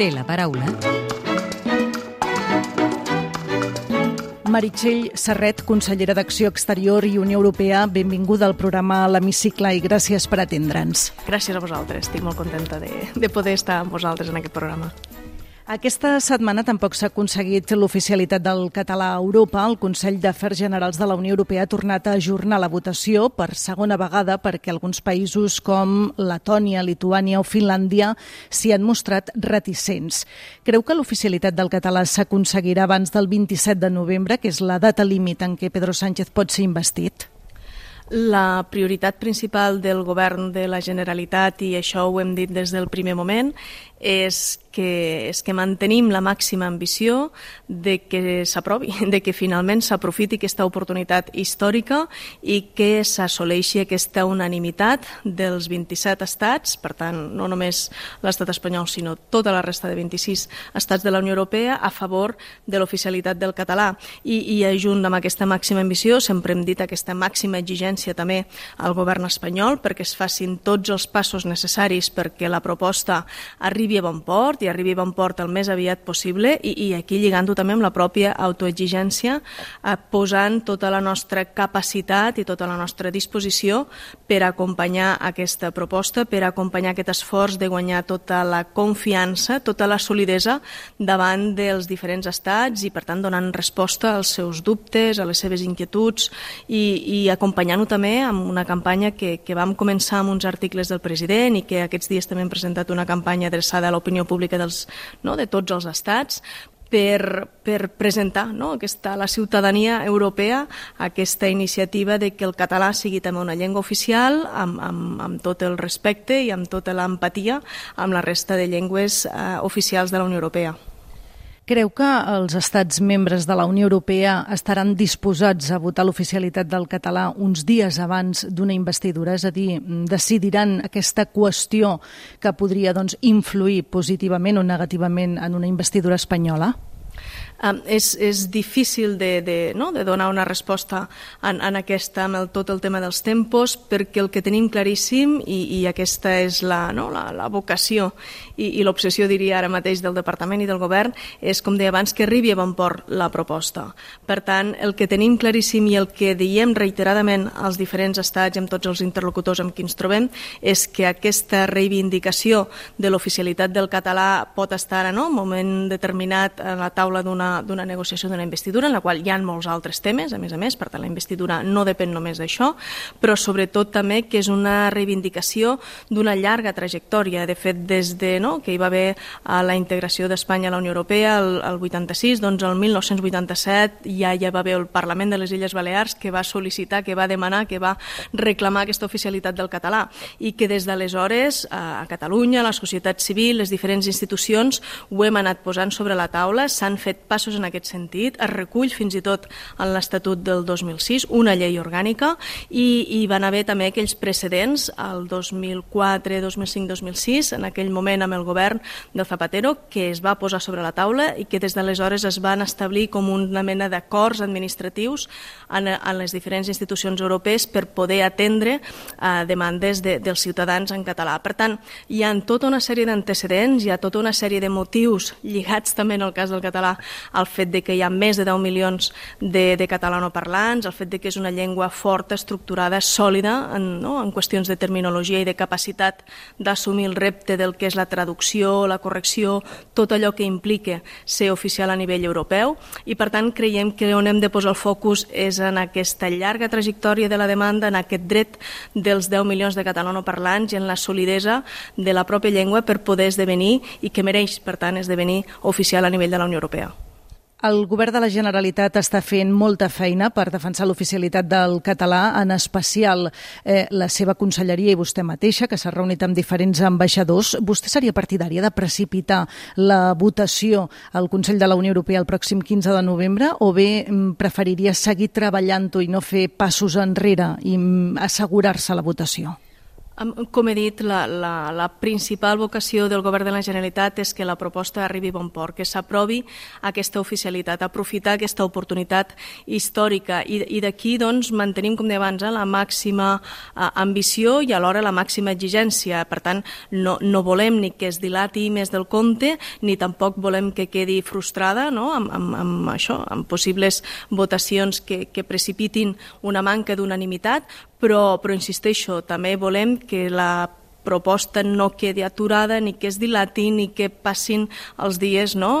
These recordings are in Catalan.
Té la paraula. Meritxell Serret, consellera d'Acció Exterior i Unió Europea, benvinguda al programa L'Hemicicle i gràcies per atendre'ns. Gràcies a vosaltres, estic molt contenta de, de poder estar amb vosaltres en aquest programa. Aquesta setmana tampoc s'ha aconseguit l'oficialitat del català a Europa. El Consell d'Afers Generals de la Unió Europea ha tornat a ajornar la votació per segona vegada perquè alguns països com Letònia, Lituània o Finlàndia s'hi han mostrat reticents. Creu que l'oficialitat del català s'aconseguirà abans del 27 de novembre, que és la data límit en què Pedro Sánchez pot ser investit? La prioritat principal del govern de la Generalitat, i això ho hem dit des del primer moment, és que, és que mantenim la màxima ambició de que s'aprovi, de que finalment s'aprofiti aquesta oportunitat històrica i que s'assoleixi aquesta unanimitat dels 27 estats, per tant, no només l'estat espanyol, sinó tota la resta de 26 estats de la Unió Europea a favor de l'oficialitat del català. I, I junt amb aquesta màxima ambició, sempre hem dit aquesta màxima exigència també al govern espanyol perquè es facin tots els passos necessaris perquè la proposta arribi a bon port, i arribi a bon port el més aviat possible i, i aquí lligant-ho també amb la pròpia autoexigència, eh, posant tota la nostra capacitat i tota la nostra disposició per acompanyar aquesta proposta, per acompanyar aquest esforç de guanyar tota la confiança, tota la solidesa davant dels diferents estats i per tant donant resposta als seus dubtes, a les seves inquietuds i, i acompanyant-ho també amb una campanya que, que vam començar amb uns articles del president i que aquests dies també hem presentat una campanya adreçada a l'opinió pública pública dels, no, de tots els estats per, per presentar no, aquesta, la ciutadania europea aquesta iniciativa de que el català sigui també una llengua oficial amb, amb, amb tot el respecte i amb tota l'empatia amb la resta de llengües eh, oficials de la Unió Europea. Creu que els estats membres de la Unió Europea estaran disposats a votar l'oficialitat del català uns dies abans d'una investidura? És a dir, decidiran aquesta qüestió que podria doncs, influir positivament o negativament en una investidura espanyola? Um, és, és difícil de, de, no? de donar una resposta en, en aquesta, amb el, tot el tema dels tempos, perquè el que tenim claríssim, i, i aquesta és la, no? la, la vocació i, i l'obsessió, diria ara mateix, del Departament i del Govern, és, com deia abans, que arribi a bon port la proposta. Per tant, el que tenim claríssim i el que diem reiteradament als diferents estats i amb tots els interlocutors amb qui ens trobem és que aquesta reivindicació de l'oficialitat del català pot estar en un moment determinat a la taula d'una d'una negociació d'una investidura en la qual hi ha molts altres temes, a més a més, per tant la investidura no depèn només d'això, però sobretot també que és una reivindicació d'una llarga trajectòria. De fet, des de no, que hi va haver a la integració d'Espanya a la Unió Europea el, el 86, doncs el 1987 ja ja va haver el Parlament de les Illes Balears que va sol·licitar, que va demanar, que va reclamar aquesta oficialitat del català i que des d'aleshores a Catalunya, la societat civil, les diferents institucions ho hem anat posant sobre la taula, s'han fet passos passos en aquest sentit. Es recull fins i tot en l'Estatut del 2006 una llei orgànica i hi van haver també aquells precedents al 2004, 2005, 2006, en aquell moment amb el govern del Zapatero, que es va posar sobre la taula i que des d'aleshores es van establir com una mena d'acords administratius en, en les diferents institucions europees per poder atendre eh, demandes de, dels ciutadans en català. Per tant, hi ha tota una sèrie d'antecedents, hi ha tota una sèrie de motius lligats també en el cas del català el fet de que hi ha més de 10 milions de, de catalanoparlants, el fet de que és una llengua forta, estructurada, sòlida en, no? en qüestions de terminologia i de capacitat d'assumir el repte del que és la traducció, la correcció, tot allò que implica ser oficial a nivell europeu i per tant creiem que on hem de posar el focus és en aquesta llarga trajectòria de la demanda, en aquest dret dels 10 milions de catalanoparlants i en la solidesa de la pròpia llengua per poder esdevenir i que mereix, per tant, esdevenir oficial a nivell de la Unió Europea. El govern de la Generalitat està fent molta feina per defensar l'oficialitat del català, en especial eh, la seva conselleria i vostè mateixa, que s'ha reunit amb diferents ambaixadors. Vostè seria partidària de precipitar la votació al Consell de la Unió Europea el pròxim 15 de novembre o bé mm, preferiria seguir treballant-ho i no fer passos enrere i mm, assegurar-se la votació? Com he dit, la, la, la principal vocació del Govern de la Generalitat és que la proposta arribi a bon port, que s'aprovi aquesta oficialitat, aprofitar aquesta oportunitat històrica i, i d'aquí doncs, mantenim, com deia abans, eh, la màxima eh, ambició i alhora la màxima exigència. Per tant, no, no volem ni que es dilati més del compte ni tampoc volem que quedi frustrada no? amb, amb, amb això, amb possibles votacions que, que precipitin una manca d'unanimitat, però, però insisteixo, també volem que la proposta no quedi aturada ni que es dilati ni que passin els dies no,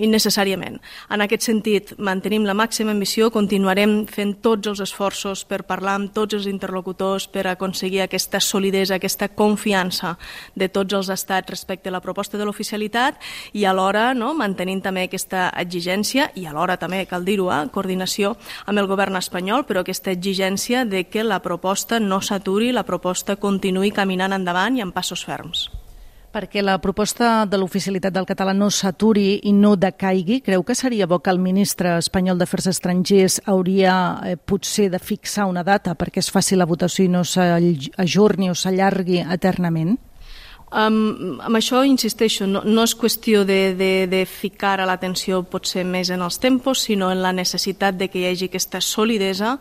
innecessàriament. En aquest sentit, mantenim la màxima ambició, continuarem fent tots els esforços per parlar amb tots els interlocutors per aconseguir aquesta solidesa, aquesta confiança de tots els estats respecte a la proposta de l'oficialitat i alhora no, mantenint també aquesta exigència i alhora també, cal dir-ho, eh, coordinació amb el govern espanyol, però aquesta exigència de que la proposta no s'aturi, la proposta continuï caminant endavant i amb passos ferms. Perquè la proposta de l'oficialitat del català no s'aturi i no decaigui, creu que seria bo que el ministre espanyol d'Afers Estrangers hauria eh, potser de fixar una data perquè es faci la votació i no s'ajorni o s'allargui eternament? Um, amb això insisteixo, no, no és qüestió de, de, de ficar a l'atenció potser més en els tempos, sinó en la necessitat de que hi hagi aquesta solidesa,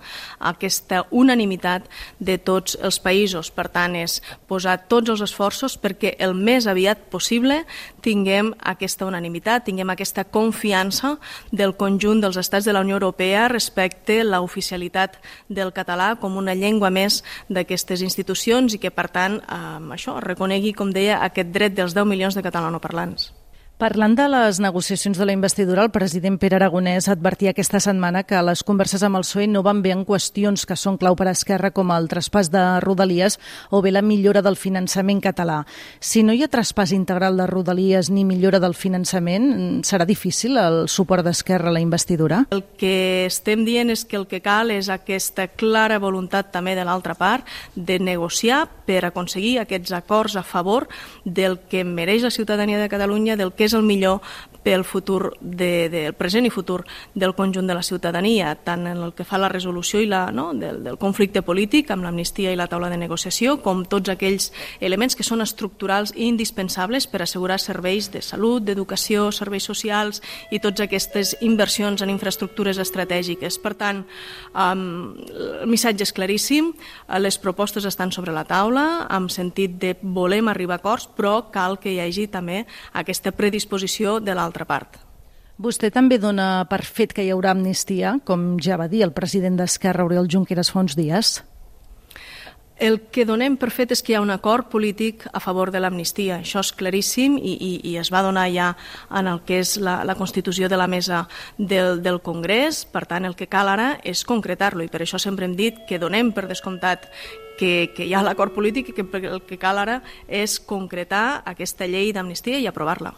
aquesta unanimitat de tots els països. Per tant, és posar tots els esforços perquè el més aviat possible tinguem aquesta unanimitat, tinguem aquesta confiança del conjunt dels estats de la Unió Europea respecte a l'oficialitat del català com una llengua més d'aquestes institucions i que, per tant, um, això reconegui com deia, aquest dret dels 10 milions de catalanoparlants. Parlant de les negociacions de la investidura, el president Pere Aragonès advertia aquesta setmana que les converses amb el PSOE no van bé en qüestions que són clau per a Esquerra com el traspàs de Rodalies o bé la millora del finançament català. Si no hi ha traspàs integral de Rodalies ni millora del finançament, serà difícil el suport d'Esquerra a la investidura? El que estem dient és que el que cal és aquesta clara voluntat també de l'altra part de negociar per aconseguir aquests acords a favor del que mereix la ciutadania de Catalunya, del que és el millor pel futur de, del present i futur del conjunt de la ciutadania, tant en el que fa la resolució i la, no, del, del conflicte polític amb l'amnistia i la taula de negociació, com tots aquells elements que són estructurals i indispensables per assegurar serveis de salut, d'educació, serveis socials i totes aquestes inversions en infraestructures estratègiques. Per tant, um, el missatge és claríssim, les propostes estan sobre la taula, amb sentit de volem arribar a acords, però cal que hi hagi també aquesta predisposició de l'altra altra part. Vostè també dona per fet que hi haurà amnistia, com ja va dir el president d'Esquerra, Oriol Junqueras, fa uns dies? El que donem per fet és que hi ha un acord polític a favor de l'amnistia. Això és claríssim i, i, i es va donar ja en el que és la, la constitució de la mesa del, del Congrés. Per tant, el que cal ara és concretar-lo i per això sempre hem dit que donem per descomptat que, que hi ha l'acord polític i que el que cal ara és concretar aquesta llei d'amnistia i aprovar-la.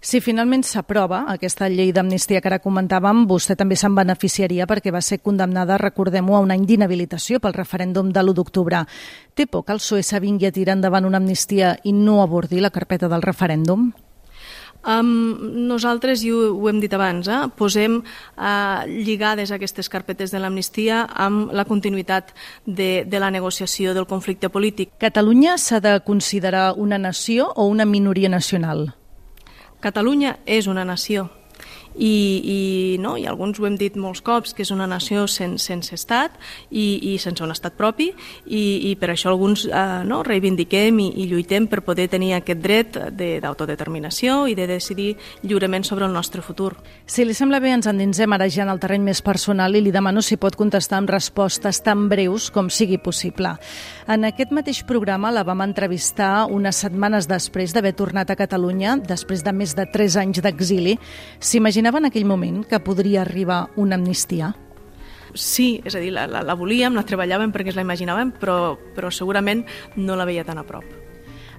Si finalment s'aprova aquesta llei d'amnistia que ara comentàvem, vostè també se'n beneficiaria perquè va ser condemnada, recordem-ho, a un any d'inhabilitació pel referèndum de l'1 d'octubre. Té por que el PSOE s'avingui a tirar endavant una amnistia i no abordi la carpeta del referèndum? Um, nosaltres, i ho, ho hem dit abans, eh, posem uh, lligades aquestes carpetes de l'amnistia amb la continuïtat de, de la negociació del conflicte polític. Catalunya s'ha de considerar una nació o una minoria nacional? Catalunya és una nació i, i, no, i alguns ho hem dit molts cops, que és una nació sen, sense estat i, i sense un estat propi i, i per això alguns eh, no, reivindiquem i, i lluitem per poder tenir aquest dret d'autodeterminació i de decidir lliurement sobre el nostre futur. Si li sembla bé, ens endinsem ara ja en el terreny més personal i li demano si pot contestar amb respostes tan breus com sigui possible. En aquest mateix programa la vam entrevistar unes setmanes després d'haver tornat a Catalunya, després de més de 3 anys d'exili. S'imagina s'imaginava en aquell moment que podria arribar una amnistia? Sí, és a dir, la, la, la volíem, la treballàvem perquè es la imaginàvem, però, però segurament no la veia tan a prop.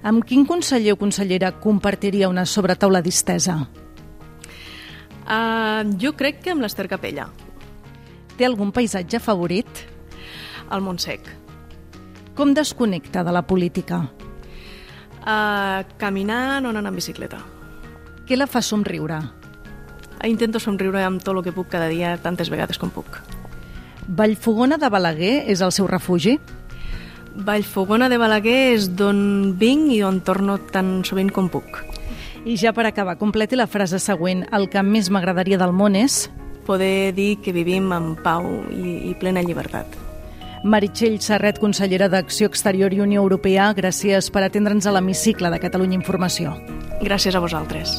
Amb quin conseller o consellera compartiria una sobretaula distesa? Uh, jo crec que amb l'Ester Capella. Té algun paisatge favorit? El Montsec. Com desconnecta de la política? Uh, caminant o anant en bicicleta. Què la fa somriure? Intento somriure amb tot el que puc cada dia, tantes vegades com puc. Vallfogona de Balaguer és el seu refugi? Vallfogona de Balaguer és d'on vinc i on torno tan sovint com puc. I ja per acabar, completi la frase següent. El que més m'agradaria del món és... Poder dir que vivim en pau i, i plena llibertat. Meritxell Serret, consellera d'Acció Exterior i Unió Europea, gràcies per atendre'ns a l'hemicicle de Catalunya Informació. Gràcies a vosaltres.